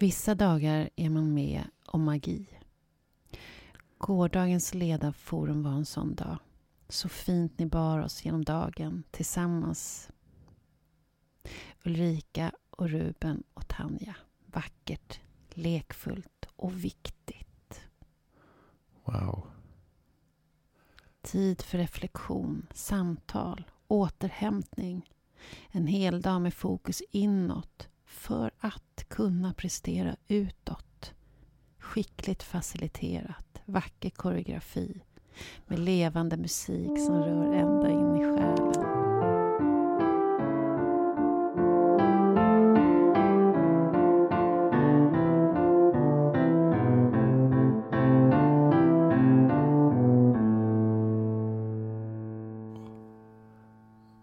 Vissa dagar är man med om magi. Gårdagens ledarforum var en sån dag. Så fint ni bar oss genom dagen tillsammans. Ulrika och Ruben och Tanja. Vackert, lekfullt och viktigt. Wow. Tid för reflektion, samtal, återhämtning. En hel dag med fokus inåt för att kunna prestera utåt. Skickligt faciliterat, vacker koreografi med levande musik som rör ända in i själen.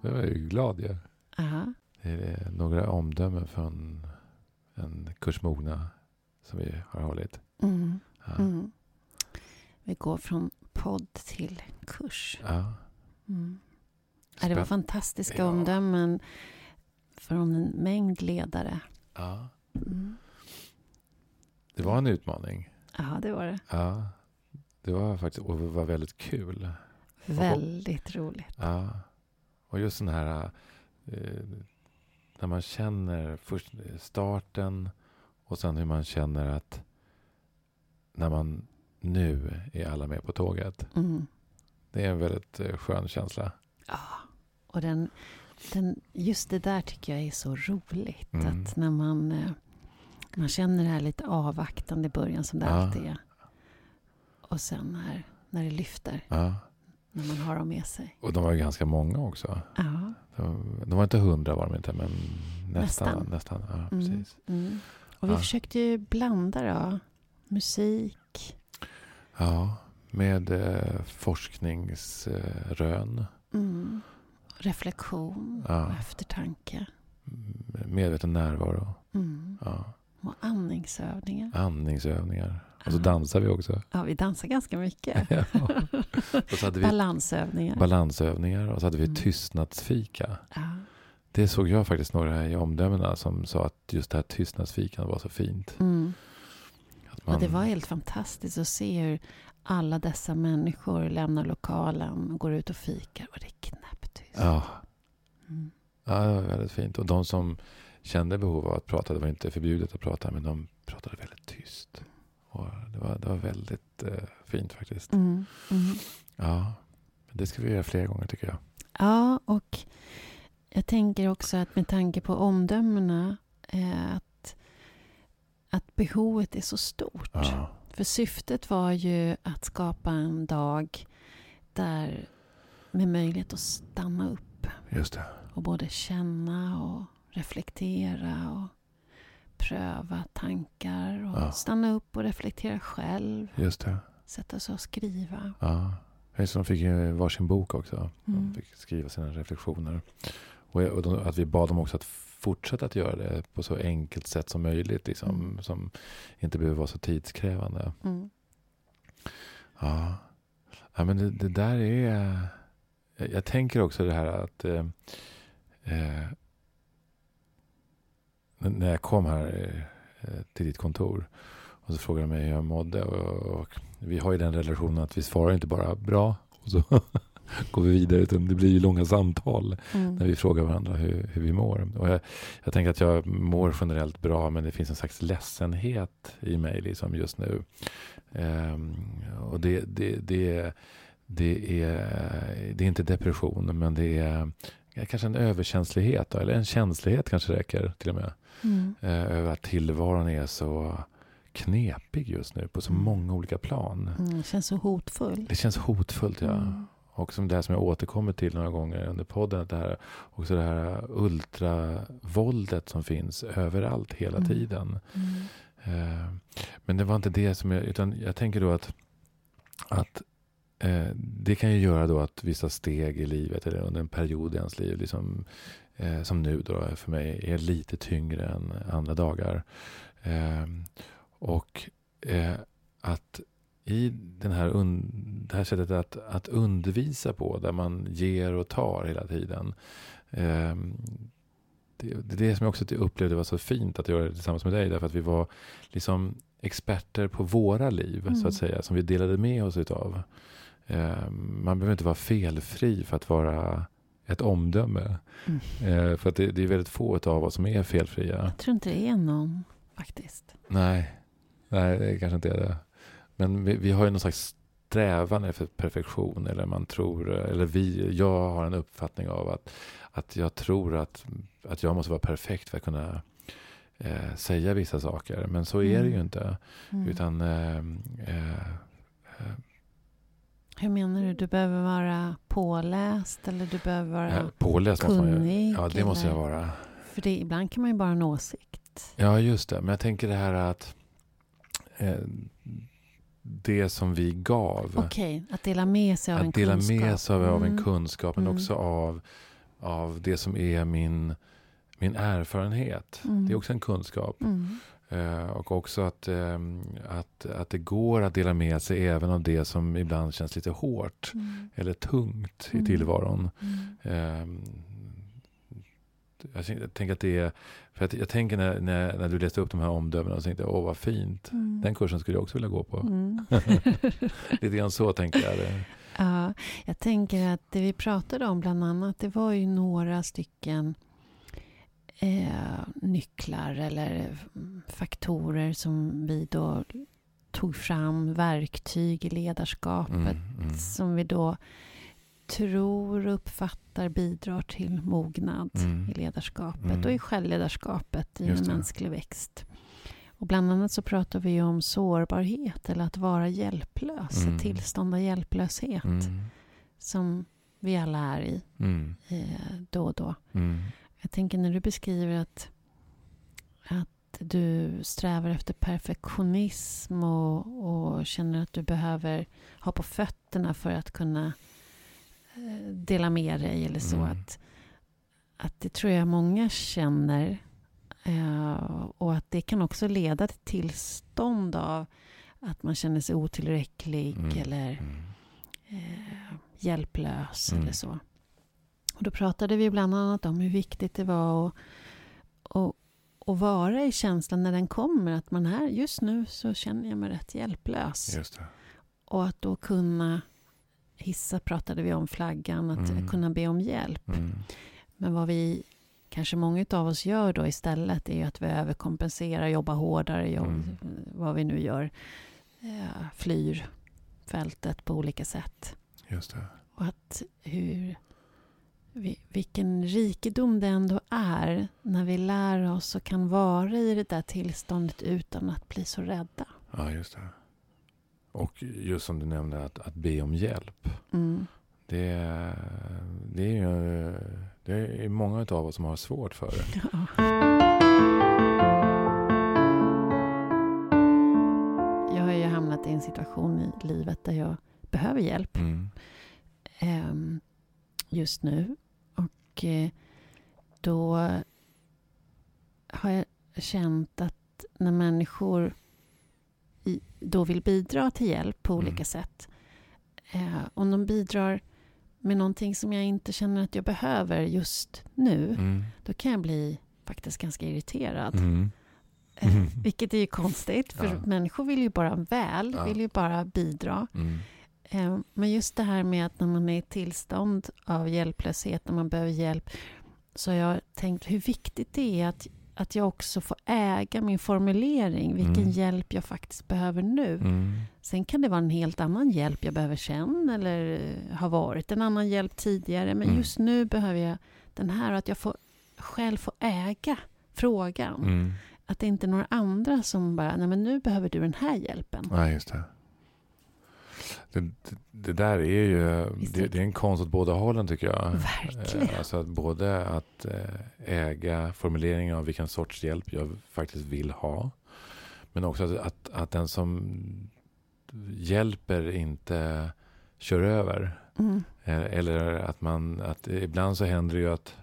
Jag är ju glad ju. Är några omdömen från en kursmogna som vi har hållit. Mm. Ja. Mm. Vi går från podd till kurs. Ja. Mm. Det var fantastiska Ja. omdömen från en mängd ledare. ja. Mm. Det var en utmaning. Ja, det var det. Ja. Det var faktiskt och det var väldigt kul. Väldigt roligt. Ja. Och just den här eh, när man känner först starten och sen hur man känner att när man nu är alla med på tåget. Mm. Det är en väldigt eh, skön känsla. Ja, och den, den, just det där tycker jag är så roligt. Mm. Att när man, eh, man känner det här lite avvaktande i början som det Ja. alltid är. Och sen när, när det lyfter, Ja. när man har dem med sig. Och de var ju ganska många också. Ja, De, var inte hundra var de inte, men nästan. Nästan. nästan. Ja, Mm. precis. mm. Och vi Ja. försökte ju blanda då. Musik, Ja, med eh, forskningsrön. mm. reflektion Ja. och eftertanke. Medveten närvaro. Mm. Ja. Och andningsövningar. Andningsövningar. Och så dansar vi också. Ja, vi dansar ganska mycket. Ja. Och så hade vi Balansövningar. balansövningar och så hade vi Mm. tystnadsfika. ja. Det såg jag faktiskt några i omdömena som sa att just det här tystnadsfikan var så fint. Mm. Att Och det var helt fantastiskt att se hur alla dessa människor lämnar lokalen och går ut och fikar. Och det är knäpptyst. Ja, Mm. ja, det var väldigt fint. Och de som kände behov av att prata, det var inte förbjudet att prata, men de pratade väldigt tyst. Och det, var, det var väldigt eh, fint faktiskt. Mm. Mm. Ja, men det ska vi göra fler gånger tycker jag. Ja, och jag tänker också att med tanke på omdömena eh, att, att behovet är så stort. Ja, För syftet var ju att skapa en dag där med möjlighet att stanna upp just det. och både känna och reflektera och pröva tankar och Ja. stanna upp och reflektera själv. Just det. Sätta sig och skriva. Ja. Just De fick ju varsin bok också. Mm. De fick skriva sina reflektioner. Och, och de, att vi bad dem också att fortsätta att göra det på så enkelt sätt som möjligt. Liksom, Mm. Som inte behöver vara så tidskrävande. Mm. Ja, ja men det, det där är... Jag, tänker också det här att... Eh, eh, när jag kom här eh, till ditt kontor och så frågade de mig hur jag mådde. Och, och vi har ju den relationen att vi svarar inte bara bra och så går vi vidare. Utan det blir ju långa samtal Mm. när vi frågar varandra hur, hur vi mår. Och jag, jag tänker att jag mår generellt bra men det finns en slags ledsenhet i mig liksom just nu. Ehm, och det, det, det, det, är, det är inte depression men det är kanske en överkänslighet eller en känslighet kanske räcker till och med. Mm. eh, över att tillvaron är så knepig just nu på så Mm. många olika plan. Mm. Känns så hotfull. Det känns hotfullt ja. Mm. Och som det här som jag återkommer till några gånger under podden. Att det här, också det här ultravåldet som finns överallt hela Mm. tiden. Mm. Eh, men det var inte det som jag, utan jag tänker då att, att eh, det kan ju göra då att vissa steg i livet eller under en period i ens liv, liksom, eh, som nu då för mig, är lite tyngre än andra dagar. Eh, och eh, att i den här det här sättet att, att undervisa på, där man ger och tar hela tiden. Eh, det, det är det som jag också upplevde var så fint att göra det tillsammans med dig. Därför att vi var liksom experter på våra liv, Mm. så att säga. Som vi delade med oss utav. Eh, man behöver inte vara felfri för att vara ett omdöme. Mm. Eh, för att det, det är väldigt få av oss som är felfria. Jag tror inte det är någon faktiskt. Nej, nej det kanske inte är det. Men vi, vi har ju någon slags strävan efter perfektion. Eller man tror, eller vi, jag har en uppfattning av att, att jag tror att, att jag måste vara perfekt för att kunna eh, säga vissa saker. Men så är det ju Mm. inte. Mm. Utan eh, eh, Hur menar du? Du behöver vara påläst eller du behöver vara påläst måste man ju. kunnig? Ja, det måste jag vara. För det, ibland kan man ju bara ha en åsikt. Ja, just det. Men jag tänker det här att eh, det som vi gav. Okej, att dela med sig av en att dela kunskap. med sig av, av en Mm. kunskap men Mm. också av, av det som är min, min erfarenhet. Mm. Det är också en kunskap. Eh, och också att, ehm, att, att det går att dela med sig även av det som ibland känns lite hårt Mm. eller tungt i Mm. tillvaron. Mm. Ehm, jag jag tänker att det är, för att jag tänker när, när, när du läste upp de här omdömena och tänkte åh vad fint. Mm. Den kursen skulle jag också vilja gå på. Mm. Lite grann så tänker jag. Det. Ja, jag tänker att det vi pratade om bland annat, det var ju några stycken eh, nycklar eller faktorer som vi då tog fram, verktyg i ledarskapet Mm, mm. som vi då tror och uppfattar bidrar till mognad Mm. i ledarskapet Mm. och i självledarskapet i en mänsklig växt. Och bland annat så pratar vi ju om sårbarhet eller att vara hjälplös, Mm. ett tillstånd av hjälplöshet Mm. som vi alla är i Mm. eh, då och då. Jag tänker när du beskriver att, att du strävar efter perfektionism och, och känner att du behöver ha på fötterna för att kunna eh, dela med dig eller så. Mm. Att, att det tror jag många känner. Eh, och att det kan också leda till tillstånd av att man känner sig otillräcklig Mm. eller Mm. eh, hjälplös Mm. eller så. Och då pratade vi bland annat om hur viktigt det var att, att, att vara i känslan när den kommer. Att man är, just nu så känner jag mig rätt hjälplös. Och att då kunna hissa, pratade vi om flaggan, att Mm. kunna be om hjälp. Mm. Men vad vi, kanske många av oss gör då istället är ju att vi överkompenserar, jobbar hårdare, jobb, Mm. vad vi nu gör. Eh, flyr fältet på olika sätt. Just det. Och att hur, vilken rikedom det ändå är när vi lär oss och kan vara i det där tillståndet utan att bli så rädda. Ja, just det. Och just som du nämnde, att, att be om hjälp. Mm. Det, det är ju det är många av oss som har svårt för det. Ja. Jag har ju hamnat i en situation i livet där jag behöver hjälp Mm. ehm, just nu. Och eh, då har jag känt att när människor då vill bidra till hjälp på olika Mm. sätt. Eh, om de bidrar med någonting som jag inte känner att jag behöver just nu. Mm. Då kan jag bli faktiskt ganska irriterad. Mm. Eh, Mm. Vilket är ju konstigt, för Ja. människor vill ju bara väl, Ja. vill ju bara bidra. Eh, Men just det här med att när man är i tillstånd av hjälplöshet, när man behöver hjälp, så har jag tänkt hur viktigt det är att, att jag också får äga min formulering, vilken Mm. hjälp jag faktiskt behöver nu. Mm. Sen kan det vara en helt annan hjälp jag behöver sen, eller eh, har varit en annan hjälp tidigare, men Mm. just nu behöver jag den här, och att jag får, själv får äga frågan. Mm. Att det inte är några andra som bara, nej men nu behöver du den här hjälpen. Ja, just det. Det, det, där är ju det- det är en konst åt båda hållen tycker jag. Verkligen. Eh, Alltså att både att eh, äga formuleringen av vilken sorts hjälp jag faktiskt vill ha. Men också att, att, att den som hjälper inte kör över. Mm. Eh, Eller att man, att ibland så händer det ju att,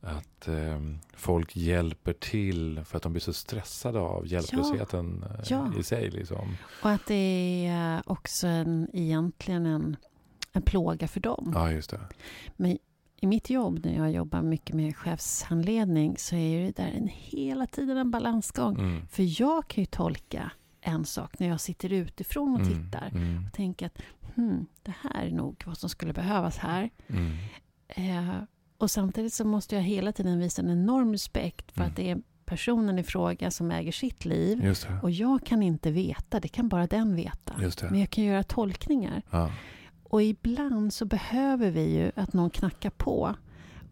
att eh, folk hjälper till för att de blir så stressade av hjälplösheten eh, Ja. i sig. Liksom. Och att det är eh, också en, egentligen en, en plåga för dem. Ja, just det. Men i mitt jobb när jag jobbar mycket med chefshandledning så är det där en, hela tiden en balansgång. Mm. För jag kan ju tolka en sak när jag sitter utifrån och Mm. tittar Mm. och tänker att hmm, det här är nog vad som skulle behövas här. Mm. Eh, och samtidigt så måste jag hela tiden visa en enorm respekt för Mm. att det är personen i fråga som äger sitt liv. Och jag kan inte veta, det kan bara den veta. Men jag kan göra tolkningar. Ja. Och ibland så behöver vi ju att någon knackar på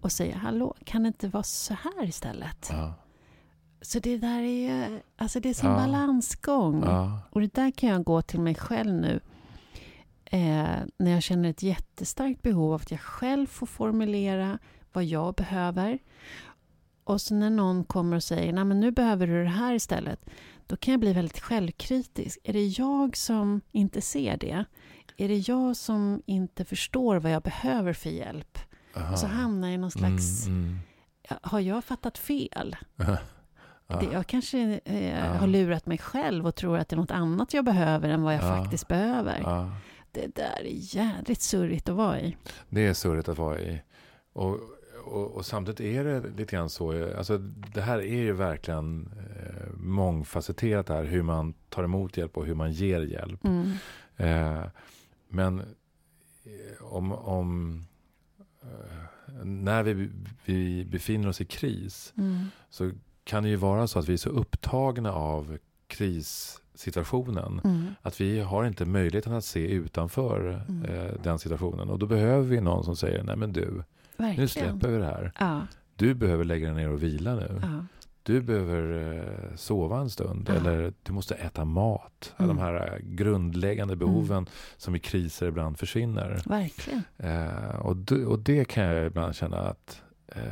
och säger hallå, kan det inte vara så här istället? Ja. Så det där är ju, alltså det är som Ja. balansgång. Och det där kan jag gå till mig själv nu. Eh, när jag känner ett jättestarkt behov av att jag själv får formulera vad jag behöver. Och så när någon kommer och säger, nej men nu behöver du det här istället. Då kan jag bli väldigt självkritisk. Är det jag som inte ser det? Är det jag som inte förstår vad jag behöver för hjälp? Aha. Och så hamnar jag i någon slags, Mm, har jag fattat fel? mm. Det, jag kanske eh, har lurat mig själv och tror att det är något annat jag behöver än vad jag Ja. faktiskt behöver. Det där är jädrigt surrigt att vara i. Det är surrigt att vara i. Och, och, och samtidigt är det lite grann så. Alltså, det här är ju verkligen eh, mångfacetterat här. Hur man tar emot hjälp och hur man ger hjälp. Mm. Eh, men eh, om, om eh, när vi, vi befinner oss i kris Mm. så kan det ju vara så att vi är så upptagna av krissituationen Mm. att vi har inte möjligheten att se utanför Mm. eh, den situationen. Och då behöver vi någon som säger, nej men du, Verkligen. nu släpper vi det här. Ja, Du behöver lägga dig ner och vila nu. ja. Du behöver eh, sova en stund. Ja. Eller du måste äta mat. Mm. De här eh, grundläggande behoven som i kriser ibland försvinner. Verkligen. Eh, och, d- och det kan jag ibland känna att eh,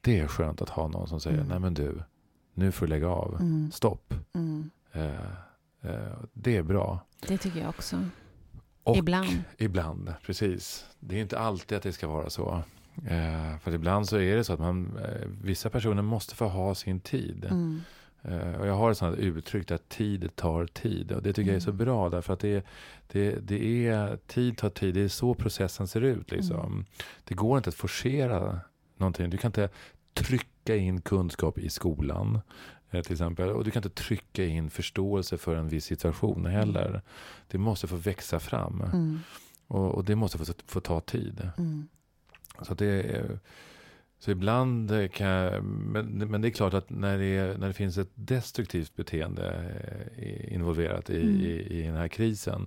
det är skönt att ha någon som säger, Mm. nej men du, nu får du lägga av. Mm. Stopp. Mm. Eh, eh, det är bra. Det tycker jag också. Och Ibland. Ibland, precis. Det är inte alltid att det ska vara så. Eh, för ibland så är det så att man, eh, vissa personer måste få ha sin tid. Mm. Eh, och jag har ett sånt uttryck att tid tar tid. Och det tycker jag är så Mm. bra därför att det, det, det är, tid tar tid. Det är så processen ser ut. Liksom. Mm. Det går inte att forcera någonting. Du kan inte trycka in kunskap i skolan. Eh, Till exempel. Och du kan inte trycka in förståelse för en viss situation heller. Det måste få växa fram. Mm. Och, och det måste få, få ta tid. Mm. Så, det är, så ibland kan jag, men, men det är klart att när det, är, när det finns ett destruktivt beteende eh, involverat i, Mm. i, i den här krisen.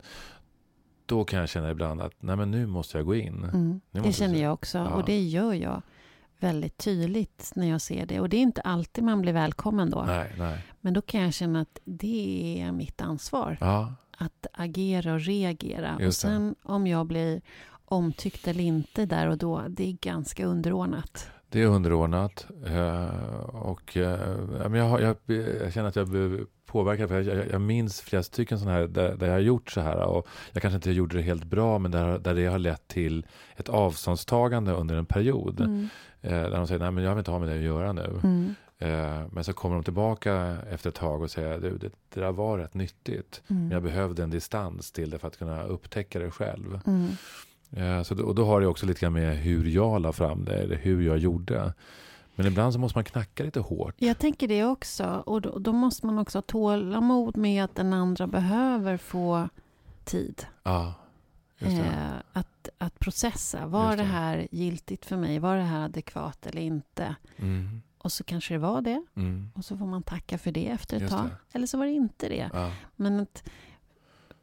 Då kan jag känna ibland att nej men nu måste jag gå in. Mm. Det känner jag också. Ja. Och det gör jag väldigt tydligt när jag ser det. Och det är inte alltid man blir välkommen då. Nej, nej. Men då kan jag känna att det är mitt ansvar. Ja, Att agera och reagera. Och det. sen om jag blir omtyckt eller inte där och då, det är ganska underordnat. det är underordnat. eh, Och eh, jag, jag, jag känner att jag blir påverkad. För jag, jag, jag minns flera stycken sådana här där, där jag har gjort så här. Och jag kanske inte gjorde det helt bra men där, där det har lett till ett avståndstagande under en period. Mm. Eh, där de säger, nej men jag vill inte ha med det att göra nu. Mm. Eh, men så kommer de tillbaka efter ett tag och säger, du det, det där var rätt nyttigt. Men jag Mm. behövde en distans till det för att kunna upptäcka det själv. Mm. Eh, så och då har det också lite grann med hur jag la fram det, eller hur jag gjorde. Men ibland så måste man knacka lite hårt. Jag tänker det också. Och då, då måste man också ha tålamod med att den andra behöver få tid. Ja. Eh, att, att processa. Var det det. här giltigt för mig? Var det här adekvat eller inte? Mm, Och så kanske det var det. mm, Och så får man tacka för det efter ett Just tag. det. Eller så var det inte det. ja, Men, att,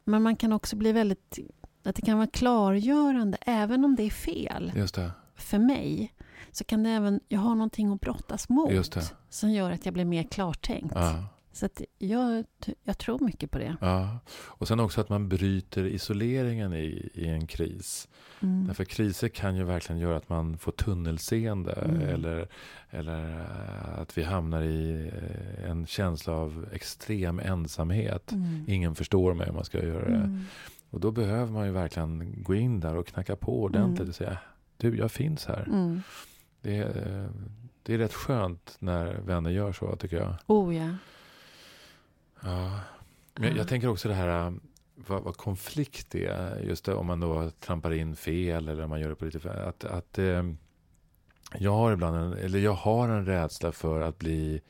men man kan också bli väldigt... Att det kan vara klargörande, även om det är fel. just det. För mig så kan det även... Jag har någonting att brottas mot. Som gör att jag blir mer klartänkt. Ja, Så att jag, jag tror mycket på det. ja. Och sen också att man bryter isoleringen i, i en kris. Mm. Därför kriser kan ju verkligen göra att man får tunnelseende. Mm. Eller, eller att vi hamnar i eh, en känsla av extrem ensamhet. Mm. Ingen förstår mig om man ska göra det. Mm. Och då behöver man ju verkligen gå in där och knacka på ordentligt Mm. och säga du, jag finns här. Mm. Det, är, det är rätt skönt när vänner gör så, tycker jag. Oh ja. Ja. Men jag, Ja. jag tänker också det här, vad, vad konflikt är. Just det, om man då trampar in fel eller om man gör det på lite fel. Att, att eh, jag har ibland en, eller jag har en rädsla för att bli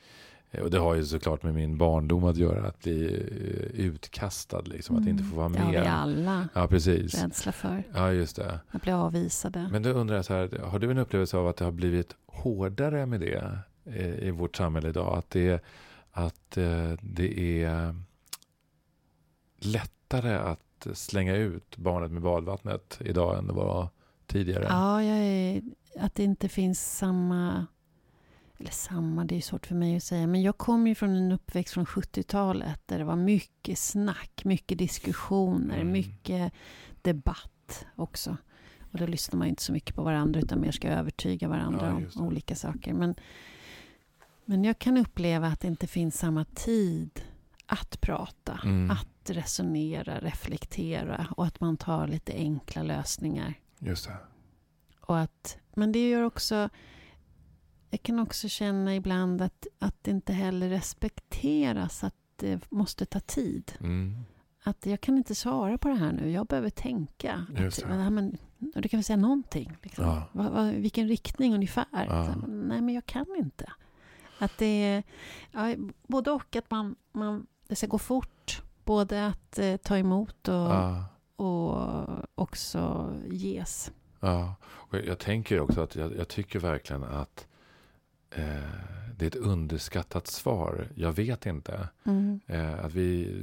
och det har ju såklart med min barndom att göra, att bli eh, utkastad, liksom, att inte få vara med. Det har vi alla ja, precis. rädsla för. Ja, just det. Att bli avvisade. Men då undrar jag så här, har du en upplevelse av att det har blivit hårdare med det eh, i vårt samhälle idag? Att det, att eh, det är lättare att slänga ut barnet med badvattnet idag än det var tidigare? Ja, är, att det inte finns samma eller samma, det är svårt för mig att säga, men jag kommer ju från en uppväxt från 70-talet där det var mycket snack, mycket diskussioner, mm. mycket debatt också. Och då lyssnar man inte så mycket på varandra utan mer ska övertyga varandra ja, om olika saker. Men, men jag kan uppleva att det inte finns samma tid att prata, mm. att resonera, reflektera och att man tar lite enkla lösningar. Just det. Och att, men det gör också jag kan också känna ibland att, att det inte heller respekteras att det måste ta tid. Mm. Att jag kan inte svara på det här nu, jag behöver tänka. Att, men, du kan väl säga någonting? Liksom. Ja. Va, va, vilken riktning ungefär? Ja. Så, nej, men jag kan inte. Att det är ja, både och, att man, man, det ska gå fort. Både att eh, ta emot och, ja. och också ges. Ja, och jag tänker också att jag, jag tycker verkligen att det är ett underskattat svar. Jag vet inte. Mm. Eh, att vi,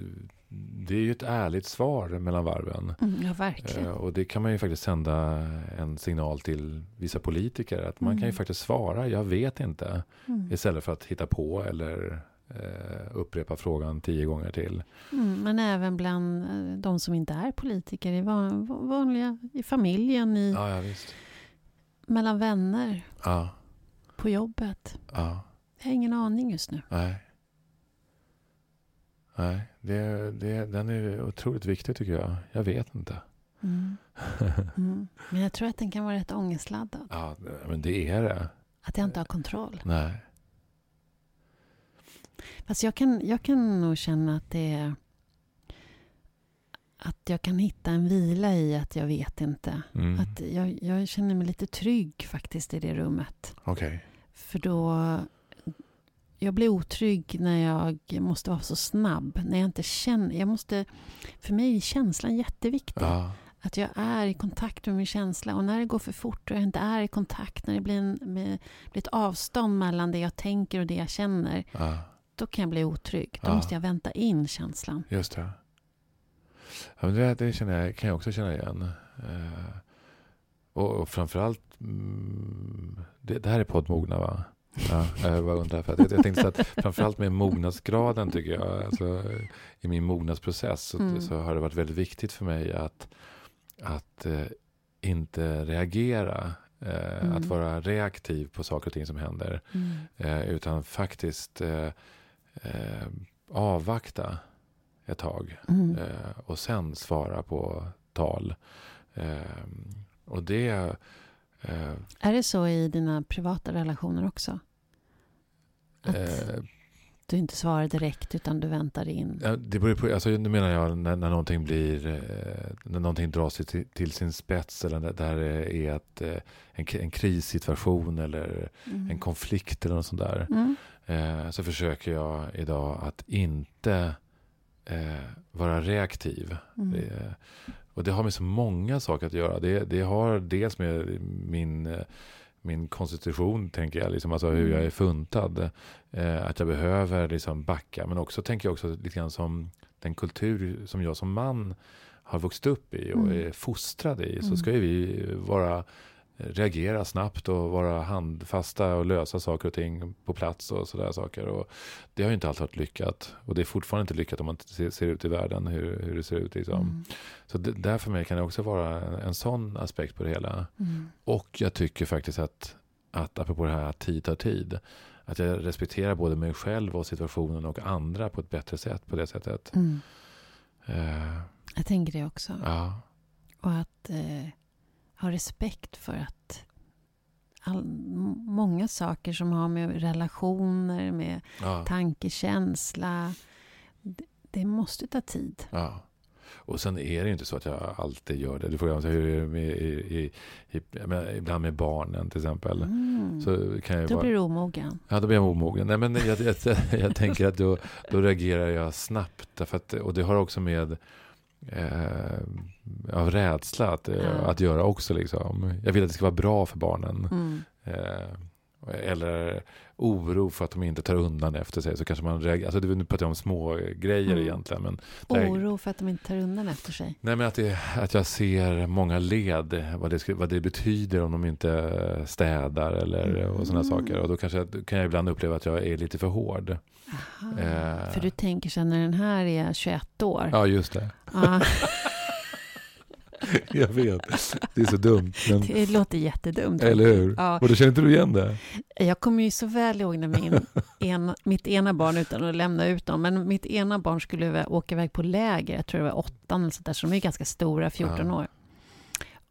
det är ju ett ärligt svar mellan varven. Mm, ja, verkligen. Eh, och det kan man ju faktiskt sända en signal till vissa politiker. Att man mm. kan ju mm. faktiskt svara, jag vet inte. Mm. Istället för att hitta på eller eh, upprepa frågan tio gånger till. Mm, men även bland eh, de som inte är politiker, i vanliga, i familjen, i, ja, ja, mellan vänner. Ja på jobbet? Ja. Jag har ingen aning just nu. Nej. Nej, det, det, den är otroligt viktig tycker jag. Jag vet inte. Mm. Mm. Men jag tror att den kan vara rätt ångestladdad. Ja, men det är det. Att jag inte har kontroll. Nej. Fast jag kan, jag kan nog känna att det är att jag kan hitta en vila i att jag vet inte. Mm. Att jag, jag, känner mig lite trygg faktiskt i det rummet. Okay. För då... Jag blir otrygg när jag måste vara så snabb. När jag inte känner... Jag måste, för mig är känslan jätteviktig. Ja. Att jag är i kontakt med min känsla. Och när det går för fort och jag inte är i kontakt, när det blir, en, med, blir ett avstånd mellan det jag tänker och det jag känner. Ja. Då kan jag bli otrygg. Då ja. måste jag vänta in känslan. Just det. Ja, men det, det känner jag, kan jag också känna igen. Eh, och, och framförallt, mm, det, det här är poddmogna va? Ja, jag bara undrar. För att jag, jag tänkte så att framförallt med mognadsgraden tycker jag, alltså, i min mognadsprocess så, mm. så, har det varit väldigt viktigt för mig att, att eh, inte reagera. Eh, mm. Att vara reaktiv på saker och ting som händer. Mm. Eh, utan faktiskt eh, eh, avvakta ett tag. Mm. Eh, och sen svara på tal. Och det... Eh, är det så i dina privata relationer också? Att eh, du inte svarar direkt utan du väntar in? Ja, det beror på, alltså, nu menar jag när, när någonting blir, eh, när någonting dras till, till sin spets eller där det är ett, eh, en, en krissituation eller mm. en konflikt eller något sånt där. Mm. så försöker jag idag att inte eh, vara reaktiv. Mm. Och det har med så många saker att göra. Det, det har dels med min, min konstitution, tänker jag, liksom, alltså hur jag är funtad. Eh, att jag behöver liksom backa. Men också tänker jag också lite grann som den kultur som jag som man har vuxit upp i och mm. är fostrad i. Så mm. ska ju vi vara reagera snabbt och vara handfasta och lösa saker och ting på plats och sådär saker. Och det har ju inte alltid varit lyckat. Och det är fortfarande inte lyckat om man ser, ut i världen hur, hur det ser ut. Liksom. Mm. Så det, där för mig kan det också vara en, sån aspekt på det hela. Mm. Och jag tycker faktiskt att, att apropå det här att tid tar tid. Att jag respekterar både mig själv och situationen och andra på ett bättre sätt på det sättet. Mm. Uh, jag tänker det också. Ja. Och att... Uh ha respekt för att all, många saker som har med relationer, med ja. tanke, känsla. Det, det, måste ta tid. Ja. Och sen är det ju inte så att jag alltid gör det. Du frågar hur är det med, i, i, i, ibland med barnen till exempel. Mm. Så kan jag Då bara, blir du omogen. Ja, då blir jag omogen. Nej, men jag, jag, jag, jag tänker att då, då reagerar jag snabbt. Därför att, och det har också med eh, av rädsla att, Ja. att göra också. Liksom. Jag vill att det ska vara bra för barnen. Mm. Eh, eller oro för att de inte tar undan efter sig. Så kanske man reagerar. Alltså, nu pratar jag om små grejer Mm. egentligen. Men där- Oro för att de inte tar undan efter sig. Nej, men att, det, att jag ser många led, vad det, vad det betyder om de inte städar eller och sådana Mm. saker. Och då kanske, kan jag ibland uppleva att jag är lite för hård. Eh. För du tänker sen när den här är 21 år. Ja, just det. Ja, Jag vet. Det är så dumt. Men, det låter jättedumt. eller hur? Ja. Och då känner inte du igen det? Jag kommer ju så väl ihåg när min en, mitt ena barn, utan att lämna ut dem, men mitt ena barn skulle åka iväg på läger, jag tror det var åttan eller sånt där, så de är ganska stora, 14 Ja. år.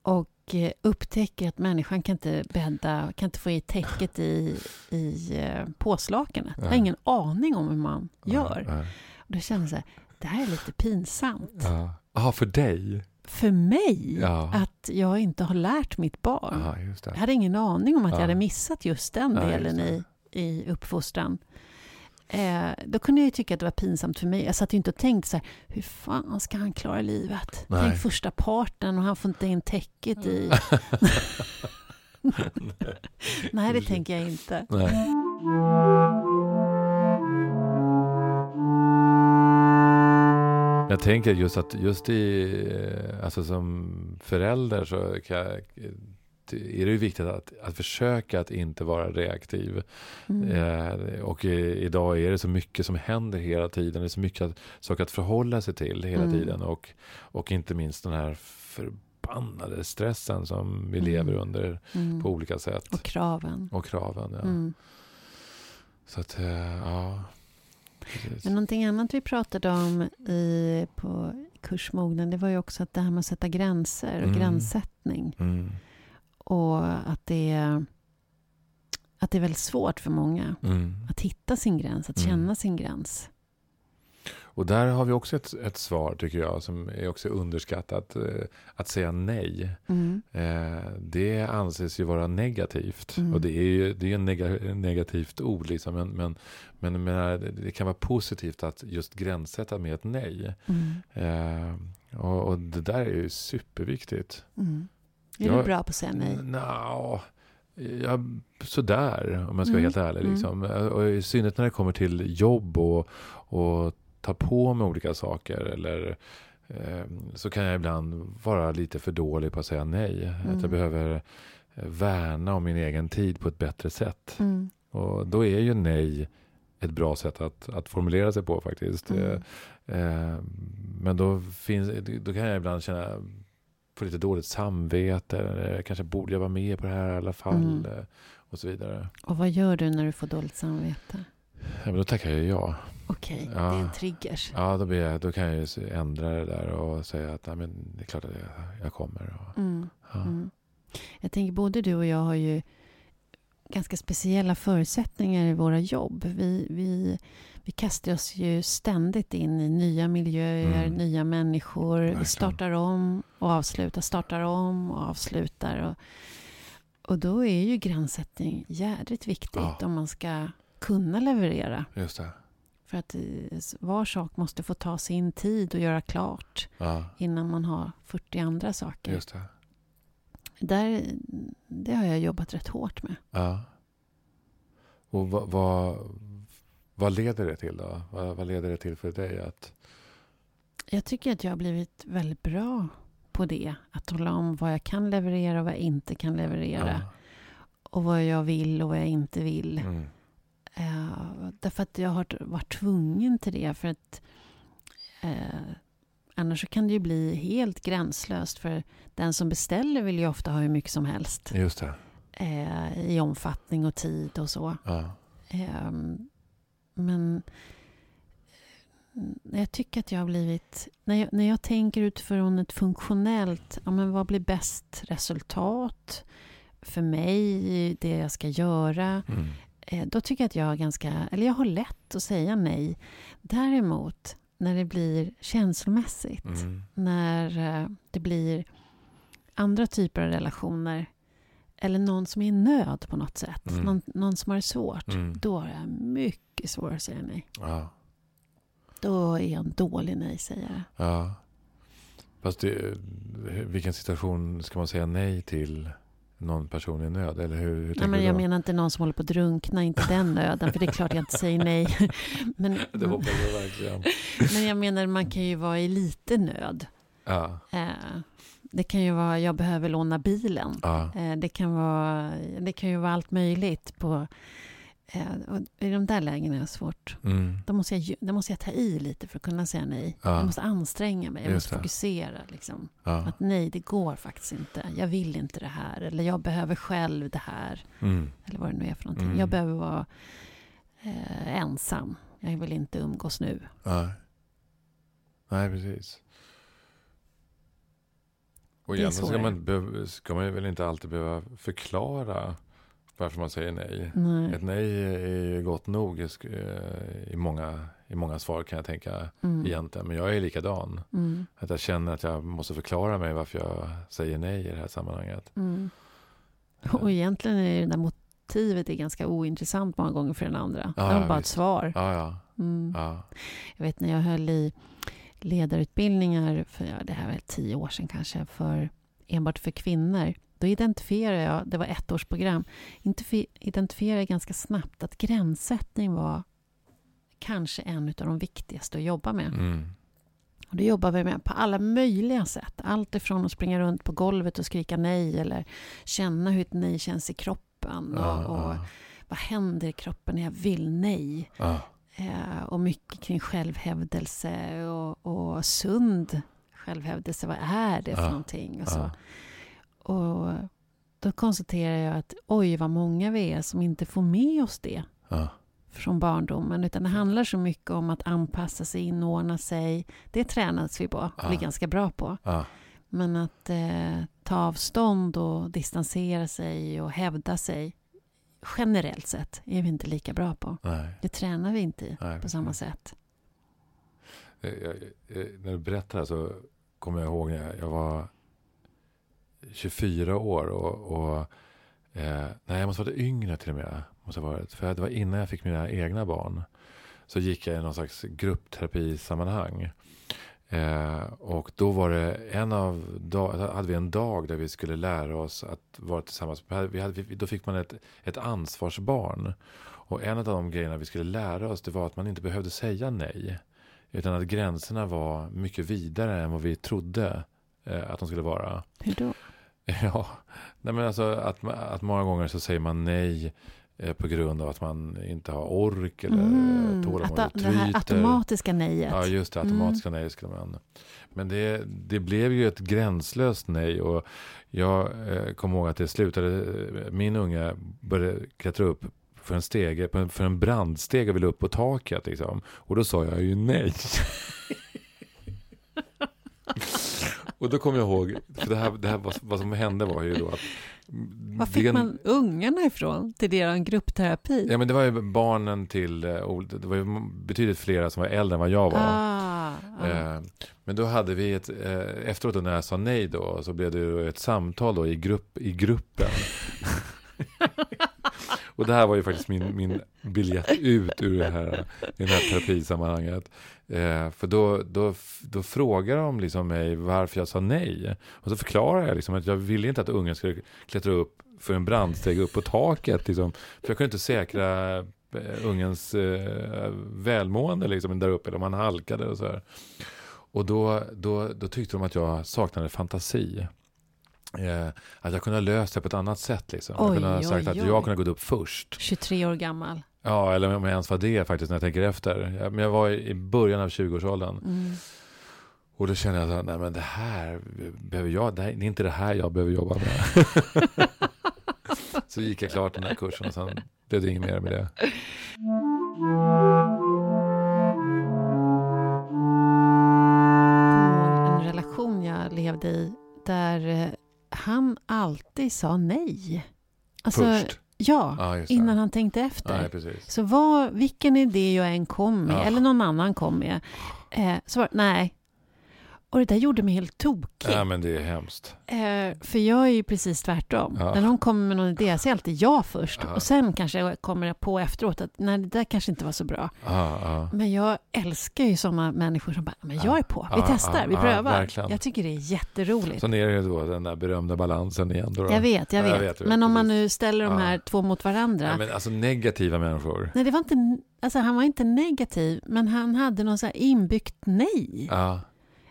Och eh, upptäcker att människan kan inte bädda, kan inte få i täcket i, i eh, påslakanet. Jag har ingen aning om hur man gör. Ja, Och då känner jag så här, det här är lite pinsamt. ja. Aha, för dig? För mig, Ja. att jag inte har lärt mitt barn. Ja. Jag hade ingen aning om att Ja. jag hade missat just den Ja, just delen i, i uppfostran. Eh, då kunde jag ju tycka att det var pinsamt för mig. Jag satt ju inte och tänkte så här, hur fan ska han klara livet? Nej. Tänk första parten och han får inte in täcket i... Nej, det tänker jag inte. Nej. Jag tänker just att just i, eh, alltså som förälder så jag, är det ju viktigt att, att försöka att inte vara reaktiv. Mm. Eh, och i, idag är det så mycket som händer hela tiden. Det är så mycket att, saker att förhålla sig till hela Mm. tiden. Och, och inte minst den här förbannade stressen som vi Mm. lever under Mm. på olika sätt. Och kraven. Och kraven. Ja. Mm. Så att, eh, ja. Precis. Men någonting annat vi pratade om i, på kursmognen, det var ju också att det här med att sätta gränser och Mm. gränssättning. Mm. Och att det, är, att det är väldigt svårt för många Mm. att hitta sin gräns, att Mm. känna sin gräns. Och där har vi också ett, ett svar tycker jag som är också underskattat. Eh, att säga nej. Mm. Eh, det anses ju vara negativt. Mm. Och det är ju det är en nega, negativt ord. Liksom. Men, men, men menar, det- kan vara positivt att just gränssätta med ett nej. Mm. Eh, och, och det där är ju superviktigt. Mm. Är Jag- du bra på att säga nej? Nja, ja, sådär om jag ska vara Mm, helt ärlig. mm. Liksom. Och I synnerhet när det kommer till jobb och, och ta på med olika saker. Eller, eh, så kan jag ibland vara lite för dålig på att säga nej. Mm. Att jag behöver eh, värna om min egen tid på ett bättre sätt. Mm. Och då är ju nej ett bra sätt att, att formulera sig på faktiskt. Mm. Eh, eh, men då, finns, då kan jag ibland känna få lite dåligt samvete. Kanske borde jag vara med på det här i alla fall. Mm. eh, Och så vidare. Och vad gör du när du får dåligt samvete? Ja, men då tackar jag ja. Okej, Ja. det är en triggers. Ja, då, blir jag, då kan jag ju ändra det där och säga att nej, men det är klart att jag, jag kommer. Och, Mm. ja. Mm. Jag tänker både du och jag har ju ganska speciella förutsättningar i våra jobb. Vi, vi, vi kastar oss ju ständigt in i nya miljöer, Mm. nya människor. Verkligen. Vi startar om och avslutar, startar om och avslutar. Och, och då är ju gränssättning jädrigt viktigt Ja. om man ska kunna leverera. Just det. För att var sak måste få ta sin tid och göra klart Ja, innan man har 40 andra saker. just det. Där, det har jag jobbat rätt hårt med. Ja. Och vad, vad, vad leder det till då? Vad, vad leder det till för dig? Att, Jag tycker att jag har blivit väldigt bra på det. Att tala om vad jag kan leverera och vad jag inte kan leverera. Och vad jag vill och vad jag inte vill. Mm. Eh, därför att jag har varit tvungen till det. För att eh, annars kan det ju bli helt gränslöst. För den som beställer vill ju ofta ha hur mycket som helst. Just det. Eh, I omfattning och tid och så. Ja. Ehm, men mm, jag tycker att jag har blivit... När jag, när jag tänker utifrån ett funktionellt... Ja, men vad blir bäst resultat för mig, det jag ska göra? Mm. Eh, då tycker jag att jag har ganska... Eller jag har lätt att säga nej. Däremot när det blir känslomässigt. Mm. När eh, det blir andra typer av relationer. Eller någon som är i nöd på något sätt. Mm. Någon, någon som har det svårt. Mm. Då har jag mycket svårare att säga nej. Ja. Då är jag en dålig nej-sägare. ja. Fast det, vilken situation ska man säga nej till någon person i nöd? Eller hur, hur Nej, men jag då? menar inte någon som håller på att drunkna, inte den nöden. För det är klart jag inte säger nej. Men, Det hoppas jag verkligen. men jag menar, man kan ju vara i lite nöd. Ja. Eh, det kan ju vara, jag behöver låna bilen. Ja. Eh, det, kan vara, det kan ju vara allt möjligt. På, och I de där lägena är det svårt. Mm. Då måste, jag, då måste jag ta i lite för att kunna säga nej. Ja. Jag måste anstränga mig, jag Just måste det. fokusera. Liksom. Ja. Att nej, det går faktiskt inte. Jag vill inte det här. Eller jag behöver själv det här. Mm. Eller vad det nu är för någonting. Mm. Jag behöver vara eh, ensam. Jag vill inte umgås nu. Nej. Nej, precis. Och egentligen ska man, ska man väl inte alltid behöva förklara varför man säger nej. Nej. Ett nej är ju gott nog i, eh, i, många, i många svar kan jag tänka Mm. egentligen. Men jag är likadan. Mm. Att jag känner att jag måste förklara mig varför jag säger nej i det här sammanhanget. Mm. Och egentligen är det där motivet är ganska ointressant många gånger för den andra. Ja, det är bara ett visst. svar. Ja, ja. Mm. ja. Jag vet när jag höll i ledarutbildningar för ja, det här var tio år sedan kanske, för enbart för kvinnor. Då identifierade jag, det var ett års program, identifi- identifierade jag ganska snabbt att gränssättning var kanske en av de viktigaste att jobba med. Mm. Och det jobbar vi med på alla möjliga sätt. Allt ifrån att springa runt på golvet och skrika nej eller känna hur ett nej känns i kroppen. Och, Ja, och ja, vad händer i kroppen när jag vill nej? ja. Eh, och mycket kring självhävdelse och, och sund självhävdelse. Vad är det för någonting? Och, så. Och då konstaterar jag att oj vad många vi är som inte får med oss det ja. från barndomen. Utan det handlar så mycket om att anpassa sig, inordna sig. Det tränas vi på, Ja. vi är ganska bra på. ja. Men att eh, ta avstånd och distansera sig och hävda sig generellt sett är vi inte lika bra på. Nej. Det tränar vi inte i Nej, på samma sätt. Jag, jag, jag, när du berättar så kommer jag ihåg när jag, jag var 24 år och, och eh, nej, jag måste ha varit yngre till och med. Måste ha varit, för det var innan jag fick mina egna barn. Så gick jag i någon slags gruppterapisammanhang. Eh, och då var det en av dag, hade vi en dag där vi skulle lära oss att vara tillsammans. Vi hade, vi då fick man ett, ett ansvarsbarn. Och en av de grejerna vi skulle lära oss det var att man inte behövde säga nej. Utan att gränserna var mycket vidare än vad vi trodde eh, att de skulle vara. Hur då? Ja, nej men alltså att, att många gånger så säger man nej eh, på grund av att man inte har ork eller mm, att, tålamodet det här automatiska nejet. Ja, just det. Automatiska nej skulle man. Men det, det blev ju ett gränslöst nej. Och jag eh, kommer ihåg att det slutade. eh, Min unga började klättra upp för en stege, för en brandstege ville upp på taket. Liksom. Och då sa jag ju nej. och då kom jag ihåg, för det här, det här vad, vad som hände var ju då att Var fick det- man ungarna ifrån till er gruppterapi? Ja men det var ju barnen till, eh, det var ju betydligt flera som var äldre än vad jag var. Ah, ah. Eh, Men då hade vi ett, eh, efteråt när jag sa nej då, så blev det ju ett samtal då i, grupp, i gruppen. Och det här var ju faktiskt min, min biljett ut ur det här, i det här terapisammanhanget. Eh, för då, då, då frågade de liksom mig varför jag sa nej. Och så förklarade jag liksom att jag ville inte att ungen skulle klättra upp för en brandsteg upp på taket. Liksom. För jag kunde inte säkra eh, ungens eh, välmående liksom, där uppe, eller om han halkade och så här. Och då, då, då tyckte de att jag saknade fantasi. Eh, att jag kunde ha löst det på ett annat sätt. Liksom. jag Oj, kunde ha oj, sagt att oj. jag kunde ha gått upp först. 23 år gammal. Ja, eller om jag ens var det faktiskt när jag tänker efter. Jag, men jag var i i början av 20-årsåldern. Mm. Och då kände jag att nej men det här behöver jag, det, här, det är inte det här jag behöver jobba med. så gick jag klart den här kursen och sen blev det inget mer med det. En relation jag levde i där eh, han alltid sa nej. Alltså, Först. Ja, det. innan han tänkte efter. Precis. Så vad, vilken idé jag än kom med, Ja. eller någon annan kom med, eh, så var nej. Och det där gjorde mig helt tokig. Ja, men det är hemskt. Eh, för jag är ju precis tvärtom. Ja. När någon kommer med någon idé, så är alltid jag först. Ja. Och sen kanske jag kommer på efteråt att nej, det där kanske inte var så bra. Ja, ja. Men jag älskar ju sådana människor som bara, men jag är på, vi Ja, testar, ja, vi ja, prövar. jag tycker det är jätteroligt. Sen är det då den där berömda balansen igen. Då, då. Jag vet, jag Ja, vet. jag vet, jag men om man nu ställer de Ja. här två mot varandra. Ja, men alltså negativa människor. Nej, det var inte, alltså han var inte negativ, men han hade någon så här inbyggt nej. Ja.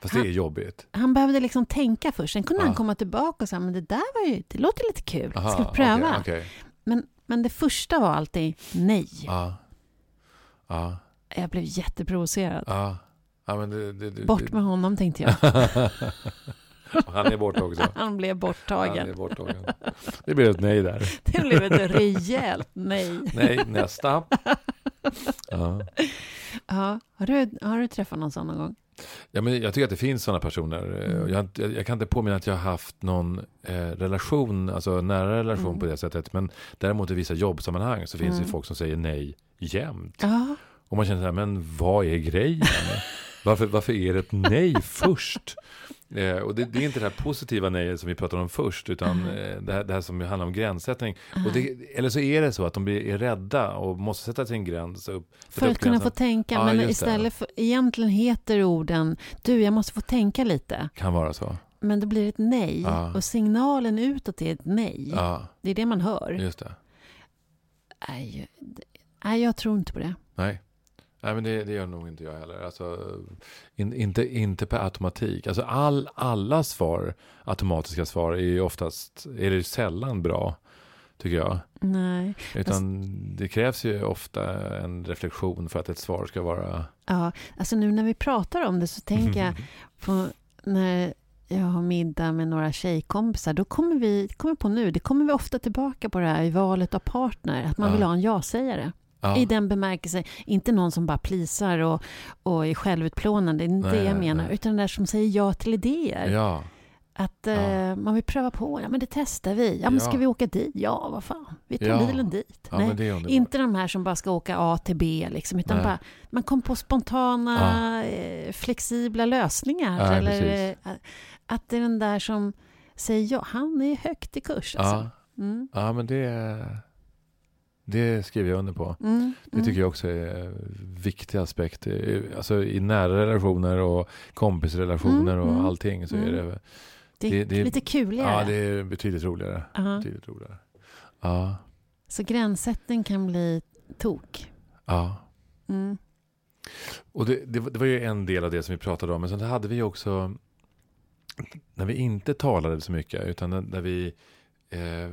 Fast det är jobbigt. Han behövde liksom tänka först. Sen kunde Ja. han komma tillbaka och säga, men det där var ju, det låter lite kul. Aha, Ska vi pröva? okej, okej. Men, men det första var alltid nej. Ja. Ja. Jag blev jätteprovocerad. Ja. ja men det, det, det, Bort med honom, tänkte jag. Han är borta också. Han blev Han borttagen. är borttagen. Det blir ett nej där. Det blev ett rejält nej. Nej, nästa. Ja. Ja, har, du, har du träffat någon sån någon gång? Ja, men jag tycker att det finns sådana personer. Mm. Jag, jag, kan inte påminna att jag har haft någon eh, relation, alltså nära relation Mm. på det sättet. Men däremot i vissa jobbsammanhang så finns Mm. det folk som säger nej jämt. Ja, Och man känner så här, men vad är grejen? varför, varför är det ett nej först? Eh, och det, det är inte det här positiva nejet som vi pratade om först, utan Mhm. eh, det, här, det här som handlar om gränssättning. Och det, eller så är det så att de blir, är rädda och måste sätta sin gräns upp. för att kunna få tänka. Ja, men istället för, egentligen heter orden, du jag måste få tänka lite. Kan vara så. Men det blir ett nej. Ja. Och signalen utåt är ett nej. Ja, Det är det man hör. just det. Nej, nej, jag tror inte på det. Nej. Nej, men det, det gör nog inte jag heller. Alltså, in, inte, inte per automatik. Alltså all, alla svar, automatiska svar, är ju oftast, är det sällan bra, tycker jag. Nej. Utan det krävs ju ofta en reflektion för att ett svar ska vara... Ja, alltså nu när vi pratar om det så tänker jag på när jag har middag med några tjejkompisar, då kommer vi, kommer på nu, det kommer vi ofta tillbaka på det här i valet av partner, att man Ja. vill ha en ja-sägare. Ja, I den bemärkelsen, inte någon som bara plisar och, och är självutplånande, det är inte Nej, det jag menar, nej. utan den där som säger ja till idéer. ja, Att eh, Ja. man vill pröva på, ja men det testar vi. Ja men ska vi åka dit? Ja, vad fan, vi tar bilen dit. Nej. är. Inte de här som bara ska åka A till B, liksom, utan bara, man kom på spontana, eh, flexibla lösningar. Eller eh, att det är den där som säger ja, han är högt i kurs. Alltså. Ja, Mm. ja, men det, det skriver jag under på. Mm. Det tycker jag också är en viktig aspekt. Eh, Alltså i nära relationer och kompisrelationer Mm, och mm, allting så är mm. det... det, är det- det- lite kuligare. Ja, det är betydligt roligare. Ja. Betydligt roligare. Ja, Så gränssättning kan bli tok. ja. Mm. Och det, det, var- ju en del av det som vi pratade om. Men sen hade vi också, när vi inte talade så mycket, utan när, när vi eh,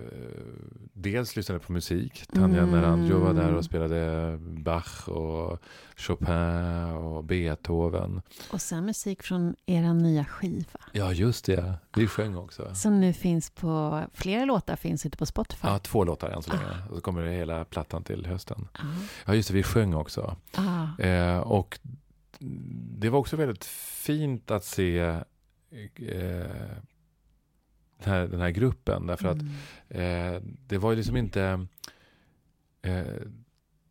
dels lyssnade på musik. Tanja Mm. Naranjo var där och spelade Bach och Chopin och Beethoven. Och sen musik från era nya skiva. Ja, just det. Vi sjöng också. Som nu finns på, flera låtar finns ute på Spotify. Ja, två låtar än så länge. Och så kommer det hela plattan till hösten. Ja. Ja, just det. Vi sjöng också. Ah. Eh, och det var också väldigt fint att se eh, den, här, den här gruppen. Därför att Mm. eh, det var ju liksom inte... Eh,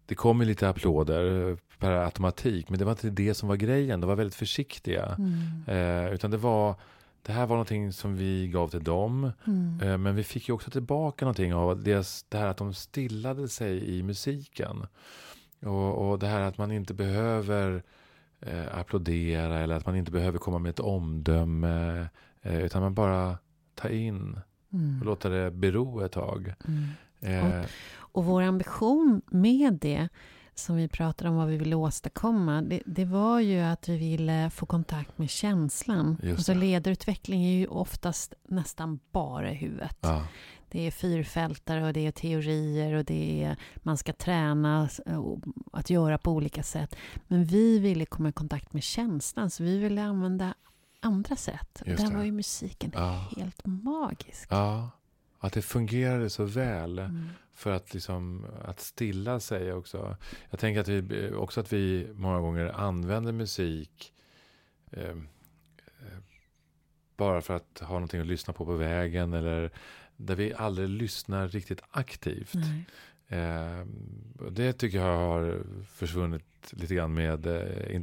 det kom ju lite applåder per automatik, men det var inte det som var grejen. De var väldigt försiktiga. Mm. Eh, utan det var... Det här var någonting som vi gav till dem. Mm. Eh, Men vi fick ju också tillbaka någonting av deras, det här att de stillade sig i musiken. Och, och det här att man inte behöver eh, applådera eller att man inte behöver komma med ett omdöme. Eh, utan man bara tar in Mm. och låter det bero ett tag. Mm. Eh, Och vår ambition med det, som vi pratade om vad vi ville åstadkomma, det, det var ju att vi ville få kontakt med känslan. Just Alltså ledarutveckling är ju oftast nästan bara i huvudet. ja, Det är fyrfältare och det är teorier och det är man ska träna och att göra på olika sätt. Men vi ville komma i kontakt med känslan, så vi ville använda andra sätt. Just Där det. var ju musiken ja, helt magisk. ja, att det fungerade så väl. Mm. För att, liksom, att stilla sig också. Jag tänker att vi, också att vi många gånger använder musik eh, eh, bara för att ha någonting att lyssna på på vägen eller där vi aldrig lyssnar riktigt aktivt. Nej. Eh, det tycker jag har försvunnit lite grann med, eh,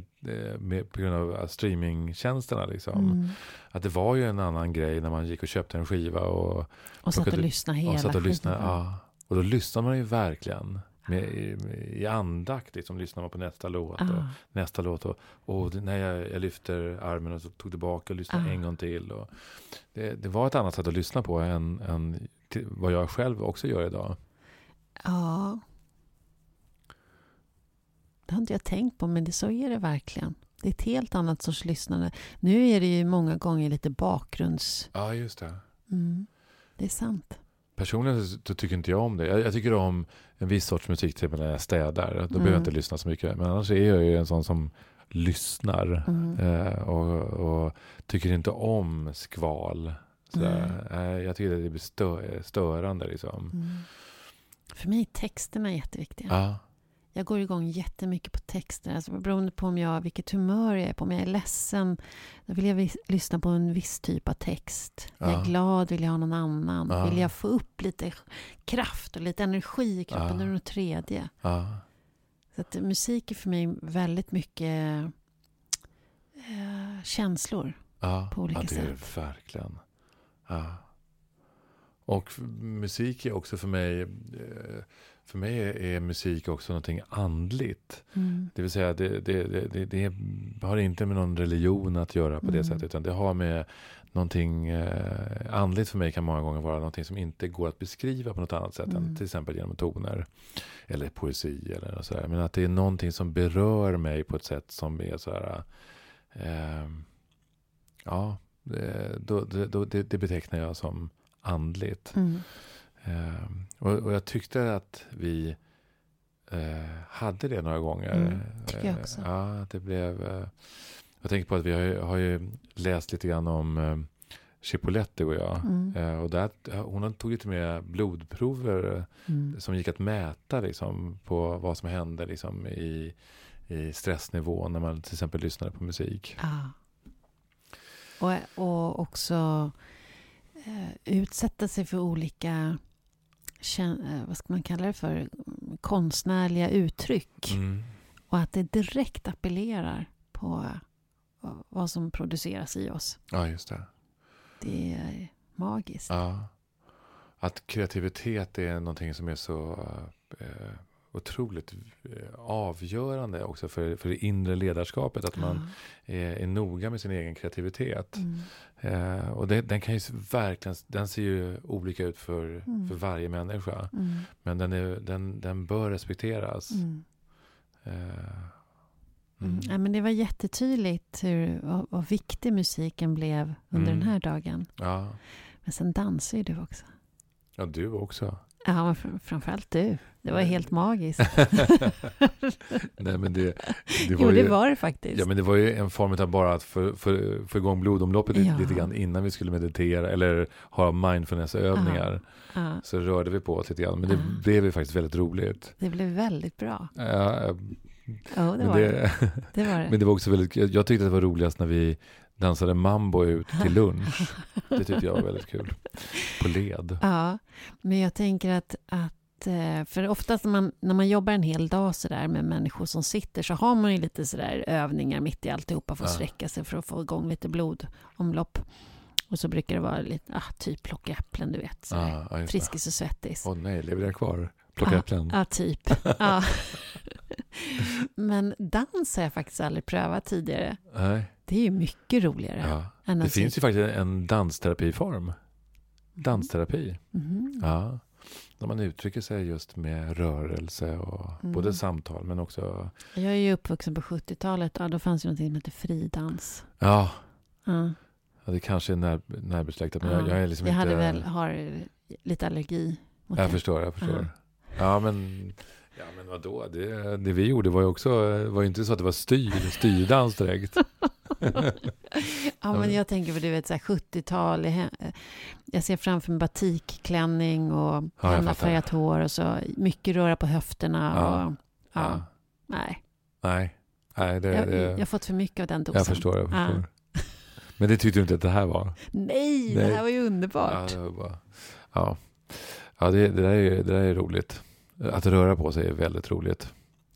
med på grund av streamingtjänsterna. Liksom. Mm. Att det var ju en annan grej när man gick och köpte en skiva och, och satt och lyssnade hela och satt och lyssnade. Ja. Och då lyssnar man ju verkligen. Med, i, i andakt liksom, lyssnar man på nästa låt. Och, nästa låt. Och, och när jag, jag lyfter armen och så tog tillbaka och lyssnade Ah. en gång till. Och det, det var ett annat sätt att lyssna på än, än till, vad jag själv också gör idag. Ja. Det har inte jag tänkt på, men det, så är det verkligen. Det är ett helt annat sorts lyssnande. Nu är det ju många gånger lite bakgrunds... Ja, just det. Mm. Det är sant. Personligen så, tycker inte jag om det. Jag, jag tycker om en viss sorts musik, till när jag städar. Då Mm. behöver jag inte lyssna så mycket. Men annars är jag ju en sån som lyssnar. Mm. Eh, och, och tycker inte om skval. Sådär. Eh, jag tycker att det blir stö, störande. Liksom. För mig är texterna jätteviktiga. Ja. Jag går igång jättemycket på texter. Alltså beroende på om jag, vilket humör jag är på. Om jag är ledsen, då vill jag vis- lyssna på en viss typ av text. När jag Ja. är glad vill jag ha någon annan. Ja. Vill jag få upp lite kraft och lite energi i kroppen, Ja. då är det något tredje. Ja. Så att musik är för mig väldigt mycket eh, känslor. Ja, På olika ja, det är det sätt. verkligen. Ja. Och musik är också för mig, eh, för mig är, musik också någonting andligt. Mm. Det vill säga, det, det, det, det, det har inte med någon religion att göra på det Mm. sättet. Utan det har med någonting eh, andligt för mig kan många gånger vara någonting som inte går att beskriva på något annat sätt Mm. än till exempel genom toner. Eller poesi eller sådär. Men att det är någonting som berör mig på ett sätt som är så här. Eh, ja, det, då, det, då, det, det betecknar jag som andligt. Mm. Eh, och, och jag tyckte att vi eh, hade det några gånger. Mm, tycker jag Eh, också. ja, det blev... Eh, jag tänker på att vi har, ju- har ju läst lite grann om eh, Chipolette och jag. Mm. Och där, hon tog lite med blodprover Mm. som gick att mäta liksom, på vad som hände liksom, i, i stressnivån när man till exempel lyssnade på musik. Ja. Och, och också utsätta sig för olika eh, vad ska man kalla det för konstnärliga uttryck. Mm. Och att det direkt appellerar på eh, vad som produceras i oss. Ja, just det. Det är magiskt. Ja. Att kreativitet är någonting som är så eh, otroligt eh, avgörande också för, för det inre ledarskapet. Att man är, är noga med sin egen kreativitet. Mm. Eh, och det, den kan ju verkligen, den ser ju olika ut för, Mm. för varje människa. Mm. Men den, är, den, den bör respekteras. Mm. Eh, Mm. mm. Ja, men det var jättetydligt hur, vad, vad viktig musiken blev under Mm. den här dagen. Ja. Men sen dansar ju du också. ja, du också. Ja, framförallt du. Det var helt magiskt. Nej, men det, det jo, var det ju, var det faktiskt. Ja, men det var ju en form av bara att få, få, få igång blodomloppet Ja. lite, grann innan vi skulle meditera eller ha mindfulnessövningar. Ja, Så rörde vi på oss lite grann. Men det Ja. blev ju faktiskt väldigt roligt. det blev väldigt bra. Ja, Ja, det var det. det, det, var det. men det var också väldigt, jag jag tyckte det var roligast när vi dansade mambo ut till lunch. Det tyckte jag var väldigt kul. På led. Ja, men jag tänker att, att eh, för oftast när man, när man jobbar en hel dag så där med människor som sitter så har man ju lite sådär övningar mitt i alltihopa för att Ja. sträcka sig för att få igång lite blodomlopp. Och så brukar det vara lite, ah, typ plocka äpplen, du vet. just det. Friskis och svettis. Åh nej, lever den kvar? Plocka Ja. äpplen? Ja, typ. Ja. Men dans har jag faktiskt aldrig prövat tidigare. Nej. Det är ju mycket roligare. Ja. Det finns ju faktiskt en dansterapiform. Dansterapi. Mhm. Ja. Där man uttrycker sig just med rörelse och Mm. både samtal men också... Jag är ju uppvuxen på 70-talet. Ja, då fanns det något som hette fridans. Ja, Ja. ja det kanske är när, närbesläktat men Ja. jag, jag är liksom jag inte... hade väl, har lite allergi mot Jag det. förstår, jag förstår. Ja, men... Ja, men vadå? Det, det vi gjorde var ju också... var ju inte så att det var styr, styrdans direkt. Ja, men jag tänker på du vet, så här 70-tal. i he- Jag ser framför mig batikklänning och Ja, hemmafärgat hår och så mycket röra på höfterna. Ja. Och, ja. Nej, Nej. Nej, det... jag, det jag har fått för mycket av den dosen. jag förstår, jag Ja. förstår. Men det tyckte du inte att det här var? Nej, det Nej. här var ju underbart. Ja, det var bara... Ja, ja det, det, där är, det där är roligt. Att röra på sig är väldigt roligt.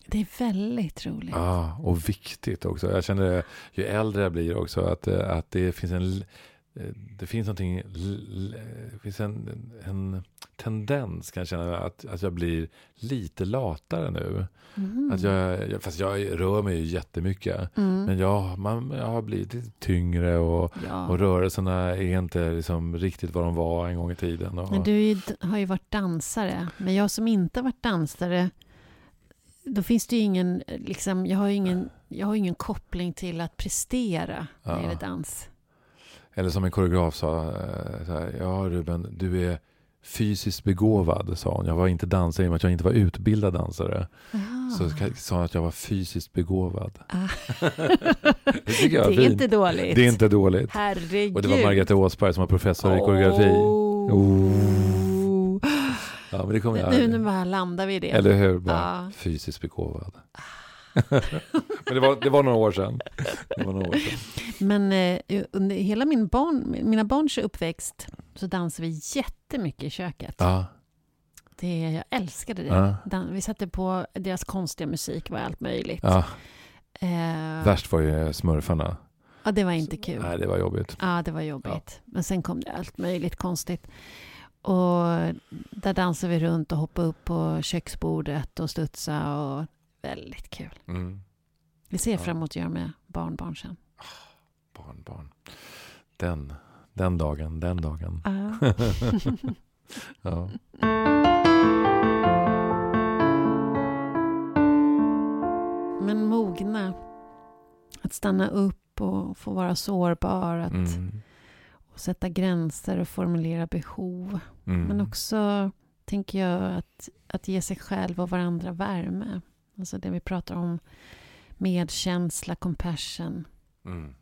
Det är väldigt roligt. Ja, och viktigt också. Jag känner ju äldre jag blir också att, att det finns en det finns någonting, det finns en, en tendens kan jag känna att, att jag blir lite latare nu. Mm. Att jag, fast jag rör mig ju jättemycket. Mm. Men jag, man, jag har blivit tyngre och, ja. och rörelserna är inte liksom riktigt vad de var en gång i tiden. Och, men du ju, har ju varit dansare. Men jag som inte varit dansare, då finns det ju ingen, liksom, jag har ju ingen, jag har ingen koppling till att prestera när det gäller dans. Eller som en koreograf sa, eh, här, ja Ruben, du är fysiskt begåvad, sa hon. Jag var inte dansare i och med att jag inte var utbildad dansare. Ah. Så sa hon att jag var fysiskt begåvad. Ah. det är, det är inte dåligt. Det är inte dåligt. Herregud. Och det var Margareta Åsberg som var professor oh. i koreografi. Oh. Ja, men det kommer. Nu, nu bara landar vi i det. Eller hur? Bara ah. Fysiskt begåvad. Men det var, det var några år sedan. Det var några år sedan. Men eh, under hela min barn, mina barns uppväxt så dansade vi jättemycket i köket. Ja. Det, jag älskade det. Ja. Vi satte på deras konstiga musik, var allt möjligt. Ja. Eh, Värst var ju smurfarna. Ja, det var inte kul. Nej, det var jobbigt. Ja, det var jobbigt. Men sen kom det allt möjligt konstigt. Och där dansade vi runt och hoppade upp på köksbordet och studsa och väldigt kul. Mm. Vi ser fram emot att göra med barnbarn sen. Oh, barnbarn. Den, den dagen, den dagen. Uh. ja. Men mogna. Att stanna upp och få vara sårbar. Att mm. och sätta gränser och formulera behov. Mm. Men också, tänker jag, att, att ge sig själv och varandra värme. Alltså det vi pratar om medkänsla, compassion. Mm.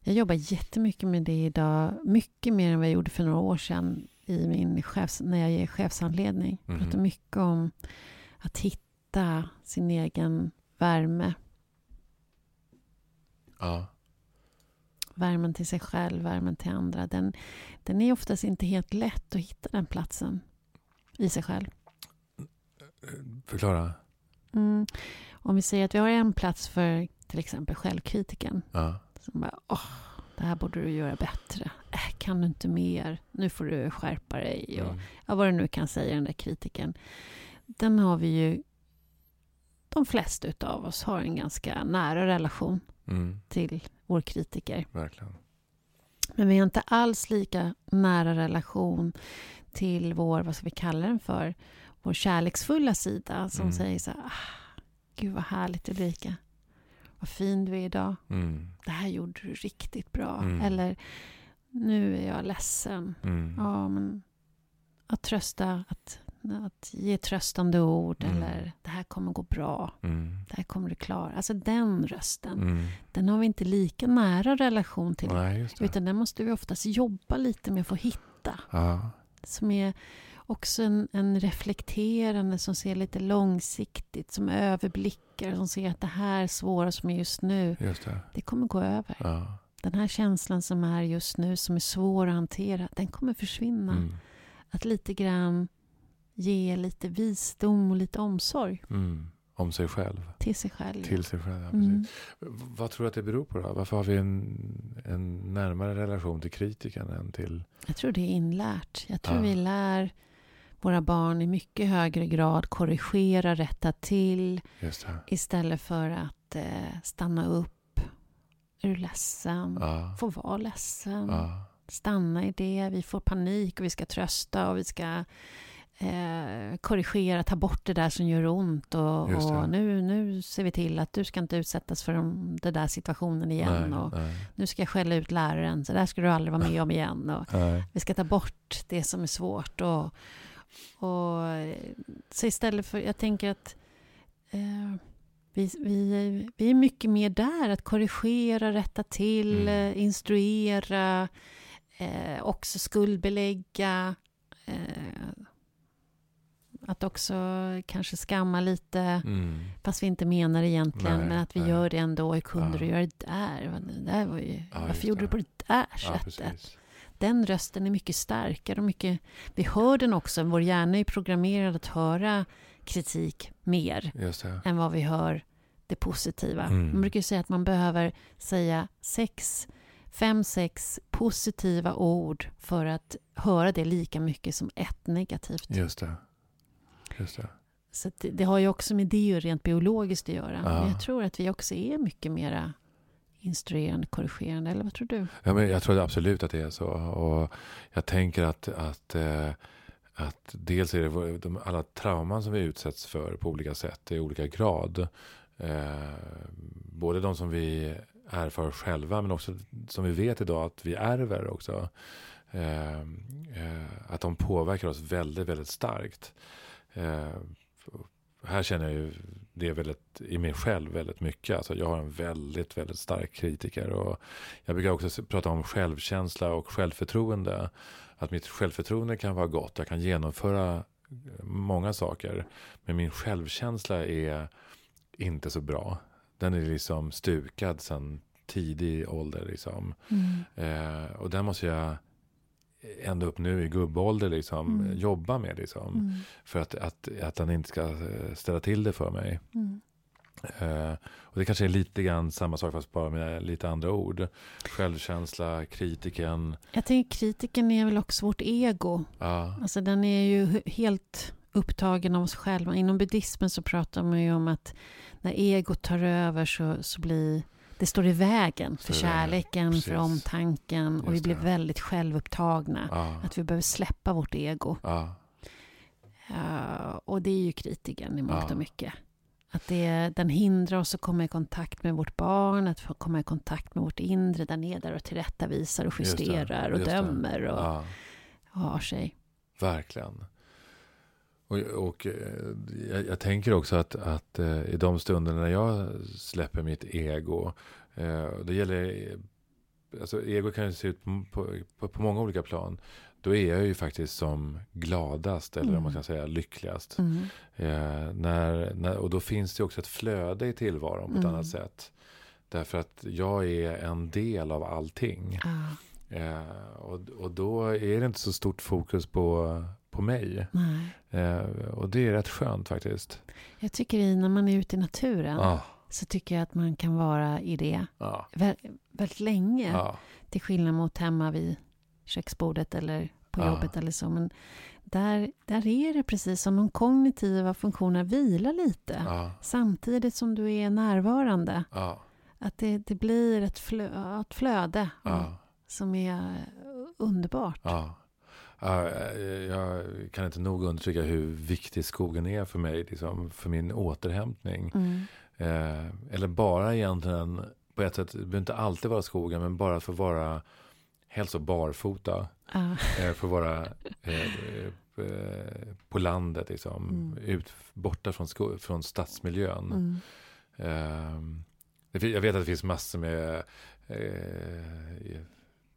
Jag jobbar jättemycket med det idag. Mycket mer än vad jag gjorde för några år sedan i min chefs, när jag ger chefsanledning. Jag pratar mm. mycket om att hitta sin egen värme. Ja. Värmen till sig själv, värmen till andra. Den, den är oftast inte helt lätt att hitta den platsen i sig själv. Förklara. Mm. Om vi säger att vi har en plats för till exempel självkritiken. Ja. Som bara, åh, det här borde du göra bättre. Äh, kan du inte mer? Nu får du skärpa dig. Och, mm. ja, vad du nu kan säga, den där kritiken. Den har vi ju... De flesta av oss har en ganska nära relation mm. till vår kritiker. Verkligen. Men vi har inte alls lika nära relation till vår, vad ska vi kalla den för, vår kärleksfulla sida som mm. säger så här, ah, gud vad härligt Ulrika. Vad fin du är idag. Mm. Det här gjorde du riktigt bra. Mm. Eller, nu är jag ledsen. Mm. Ja, men att trösta, att, att ge tröstande ord mm. eller det här kommer gå bra. Mm. Det här kommer du klara. Alltså den rösten, den har vi inte lika nära relation till. Nej, utan den måste vi oftast jobba lite med att få hitta. Ja. Som är också en, en, reflekterande som ser lite långsiktigt, som överblickar, som ser att det här svåra som är just nu, just det. det. kommer gå över. Ja. Den här känslan som är just nu, som är svår att hantera, den kommer försvinna. Mm. Att lite grann ge lite visdom och lite omsorg. Mm. Om sig själv. Till sig själv. Till sig själv, ja, mm. Vad tror du att det beror på då? Varför har vi en, en närmare relation till kritiken än till... Jag tror det är inlärt. Jag tror ja. vi lär våra barn i mycket högre grad korrigera, rätta till istället för att eh, stanna upp. Är du ledsen? Ja. Få vara ledsen. Ja. Stanna i det. Vi får panik och vi ska trösta och vi ska eh, korrigera, ta bort det där som gör ont. Och, och, nu, nu ser vi till att du ska inte utsättas för de, den där situationen igen. Nej, och nej. Nu ska jag skälla ut läraren, så där ska du aldrig vara med om igen. Och vi ska ta bort det som är svårt. Och, och, så istället för, jag tänker att eh, vi, vi, vi är mycket mer där, att korrigera, rätta till, mm. instruera, eh, också skuldbelägga. Eh, att också kanske skamma lite, mm. fast vi inte menar egentligen, nej, men att vi nej. gör det ändå. Hur kunde ja. du göra det där? Det där var ju, ja, varför gjorde det. du på det där sättet? Den rösten är mycket starkare och mycket... Vi hör den också, vår hjärna är programmerad att höra kritik mer än vad vi hör det positiva. Mm. Man brukar säga att man behöver säga sex, fem, sex positiva ord för att höra det lika mycket som ett negativt. Just det. Just det. Så det, det har ju också med det rent biologiskt att göra. Ja. Men jag tror att vi också är mycket mera instruerande, korrigerande. Eller vad tror du? Ja, men jag tror absolut att det är så. Och jag tänker att, att, eh, att dels är det de, alla trauman som vi utsätts för på olika sätt i olika grad. Eh, både de som vi erfar själva men också som vi vet idag att vi ärver också. Eh, eh, att de påverkar oss väldigt, väldigt starkt. Eh, här känner jag ju det väldigt, i mig själv väldigt mycket. Alltså jag har en väldigt, väldigt stark kritiker. Och jag brukar också prata om självkänsla och självförtroende. Att mitt självförtroende kan vara gott. Jag kan genomföra eh, många saker. Men min självkänsla är inte så bra. Den är liksom stukad sedan tidig ålder. Liksom. Eh, och den måste jag ända upp nu i gubbålder liksom, Mm. jobba med. Liksom, Mm. För att, att, att den inte ska eh, ställa till det för mig. Mm. Eh, och det kanske är lite grann samma sak fast bara med lite andra ord. Självkänsla, kritiken. Jag tänker kritiken är väl också vårt ego. Ja, Alltså den är ju he- helt upptagen av oss själva. Inom buddhismen så pratar man ju om att när egot tar över så, så blir det står i vägen för kärleken, Precis. för omtanken och vi Just blir det. väldigt självupptagna. ja, Att vi behöver släppa vårt ego. ja, Ja, och det är ju kritiken i mångt och mycket. Att det, den hindrar oss att komma i kontakt med vårt barn, att få komma i kontakt med vårt inre. Den är där och tillrättavisar och Just det, justerar och just det. dömer och ja. har sig. Verkligen. Och, och eh, jag, jag tänker också att, att eh, i de stunderna när jag släpper mitt ego. Eh, det gäller, alltså ego kan ju se ut på, på, på, många olika plan. Då är jag ju faktiskt som gladast, eller om Mm. man kan säga lyckligast. Mm. Eh, när, när, och då finns det också ett flöde i tillvaron på ett Mm. annat sätt. Därför att jag är en del av allting. Ja, Eh, och, och då är det inte så stort fokus på, på mig. Eh, och det är rätt skönt faktiskt. Jag tycker i, när man är ute i naturen Ja, så tycker jag att man kan vara i det ja, vä- väldigt länge. ja, Till skillnad mot hemma vid köksbordet eller på Ja. jobbet eller så. Men där, där är det precis som de kognitiva funktionerna vilar lite. Samtidigt som du är närvarande. Att det, det blir ett, flö, ett flöde som är underbart. Eh, jag kan inte nog undertrycka hur viktig skogen är för mig, liksom, för min återhämtning. Mm. Eh, eller bara egentligen, på ett sätt, det behöver inte alltid vara skogen, men bara för att vara helst barfota. Ja. Eh, för att vara på landet, liksom, Mm. ut, borta från, sko- från stadsmiljön. Mm. Ehm, jag vet att det finns massor med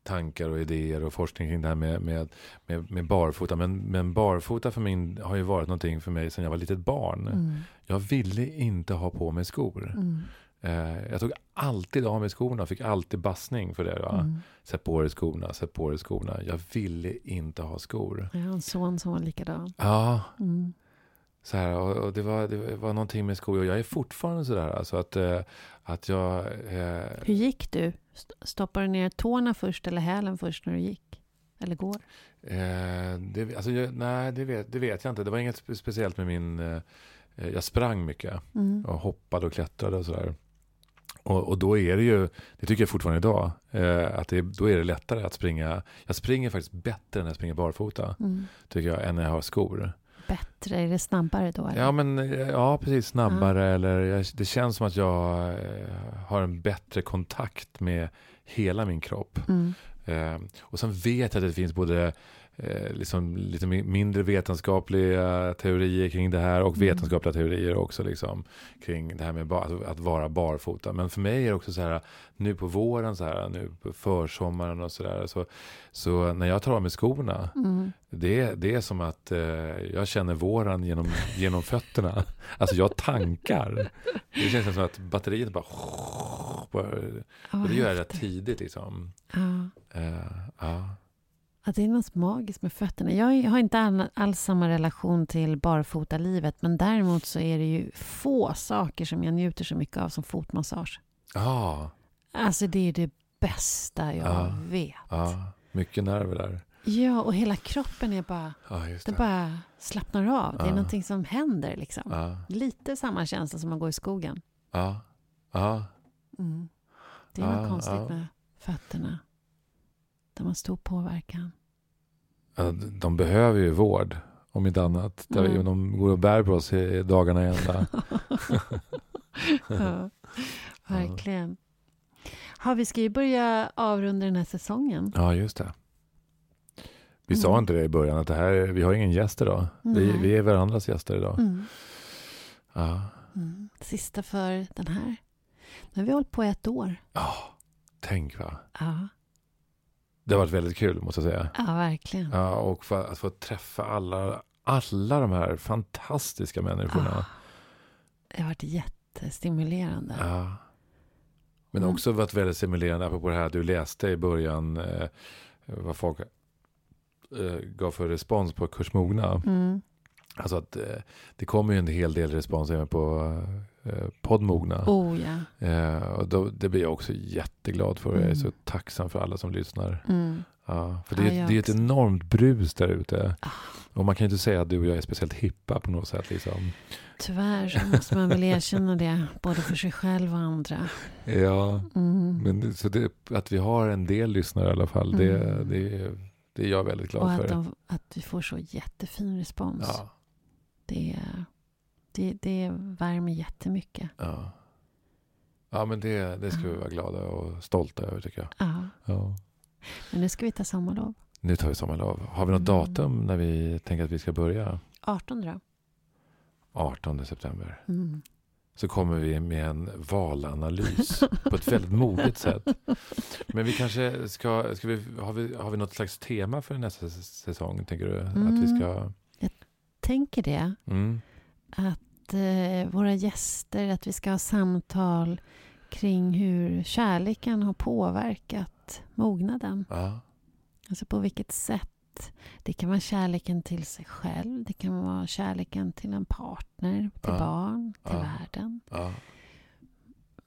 tankar och idéer och forskning kring det här med, med, med, med barfota. Men, men barfota för min har ju varit någonting för mig sedan jag var litet barn. Mm. Jag ville inte ha på mig skor. Mm. Eh, jag tog alltid av mig skorna och fick alltid bassning för det. Va? Mm. Sätt på dig skorna, sätt på dig skorna. Jag ville inte ha skor. Jag har en son som var likadan. Ja, Mm. Så här, och, och det, var, det var någonting med skor. Och jag är fortfarande sådär. Alltså att, eh, att jag... Eh, Hur gick du? St- Stoppade du ner tårna först eller hälen först när du gick? Eller går? eh, det, alltså, jag, nej, det vet, det vet jag inte. Det var inget spe- speciellt med min... Eh, jag sprang mycket. Mm. Och hoppade och klättrade och sådär. Och, och då är det ju, det tycker jag fortfarande idag, eh, att det, då är det lättare att springa. Jag springer faktiskt bättre när jag springer barfota, Mm. tycker jag, än när jag har skor. Bättre, är det snabbare då? Eller? Ja, men ja, precis. Snabbare. Eller jag, det känns som att jag eh, har en bättre kontakt med hela min kropp. Mm. Eh, och sen vet jag att det finns både eh, liksom lite mi- mindre vetenskapliga teorier kring det här och Mm. vetenskapliga teorier också liksom, kring det här med ba- att, att vara barfota. Men för mig är det också så här, nu på våren, så här, nu på försommaren och så där, så, så när jag tar av mig skorna, Mm. det, det är som att eh, jag känner våren genom, genom fötterna. Alltså jag tankar. Det känns som att batteriet bara... och det gör jag rätt tidigt liksom. Ja. Eh, ja. Att det är något magiskt med fötterna. Jag har inte all, alls samma relation till barfotalivet men däremot så är det ju få saker som jag njuter så mycket av som fotmassage. Ja, Alltså det är det bästa jag Ja. vet. ja. Mycket nerver där. Ja, och hela kroppen är bara, Ja, just det det. bara slappnar av. Det är någonting som händer liksom. Lite samma känsla som att gå i skogen. ja, ja. Mm. Det är något konstigt med fötterna. De har stor påverkan. Ja, De behöver ju vård, om inte annat. Mm. De går och bär på oss i dagarna i ända. ja, verkligen. Har vi ska ju börja avrunda den här säsongen. Ja, just det. Vi Mm. sa inte det i början, att det här, vi har ingen gäst idag. Vi, vi är varandras gäster idag. Mm. Ja. Mm. Sista för den här. Nu har vi hållit på ett år. Ja, tänk va. Ja, Det har varit väldigt kul, måste jag säga. ja verkligen. Ja, och för, att få träffa alla, alla de här fantastiska människorna. Ah, det har varit jättestimulerande. Ja. Men Mm. också varit väldigt stimulerande, apropå det här du läste i början, eh, vad folk eh, gav för respons på Kurs Mogna. Mm. Alltså att eh, det kommer ju en hel del respons även på eh, podd Mogna. Oh ja. Eh, och då, det blir jag också jätteglad för. Jag är Mm. så tacksam för alla som lyssnar. Mm. Ja, för det, är- jag det är ett enormt brus där ute. Ah. Och man kan ju inte säga att du och jag är speciellt hippa på något sätt. Liksom. Tyvärr så måste man väl erkänna det, både för sig själv och andra. Ja, Mm. men det, så det, att vi har en del lyssnare i alla fall, det, Mm. det, det är jag väldigt glad Och att, för. de, att vi får så jättefin respons. Ja, Det, det, det värmer jättemycket. ja. ja, men det, det ska vi Ja. vara glada och stolta över tycker jag. Ja. Ja. Men nu ska vi ta sommarlov. Nu tar vi sommarlov. Har vi något Mm. datum när vi tänker att vi ska börja? 18 då. 18 september. Mm. Så kommer vi med en valanalys på ett väldigt modigt sätt. Men vi kanske ska, ska vi, har, vi, har vi något slags tema för nästa säsong? Tänker du? Att vi Mm. ska... Tänker det, Mm. Att eh, våra gäster, att vi ska ha samtal kring hur kärleken har påverkat mognaden. Ja. Alltså på vilket sätt. Det kan vara kärleken till sig själv, det kan vara kärleken till en partner, till Ja. barn, till Ja. världen. ja.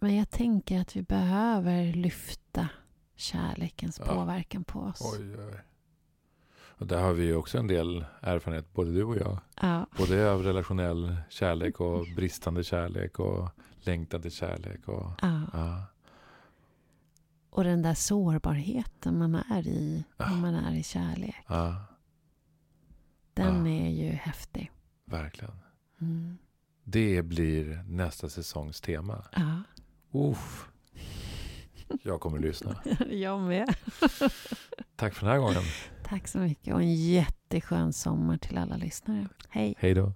Men jag tänker att vi behöver lyfta kärlekens påverkan på oss. Oj, oj. Och där har vi ju också en del erfarenhet, både du och jag. Ja. Både av relationell kärlek och bristande kärlek och längtan till kärlek. Och, Ja. ja. Och den där sårbarheten man är i när man är i kärlek. Den är ju häftig. verkligen. Mm. Det blir nästa säsongs tema. Ja, Uff. Jag kommer att lyssna. jag med. Tack för den här gången. Tack så mycket och en jätteskön sommar till alla lyssnare. Hej! Hej då.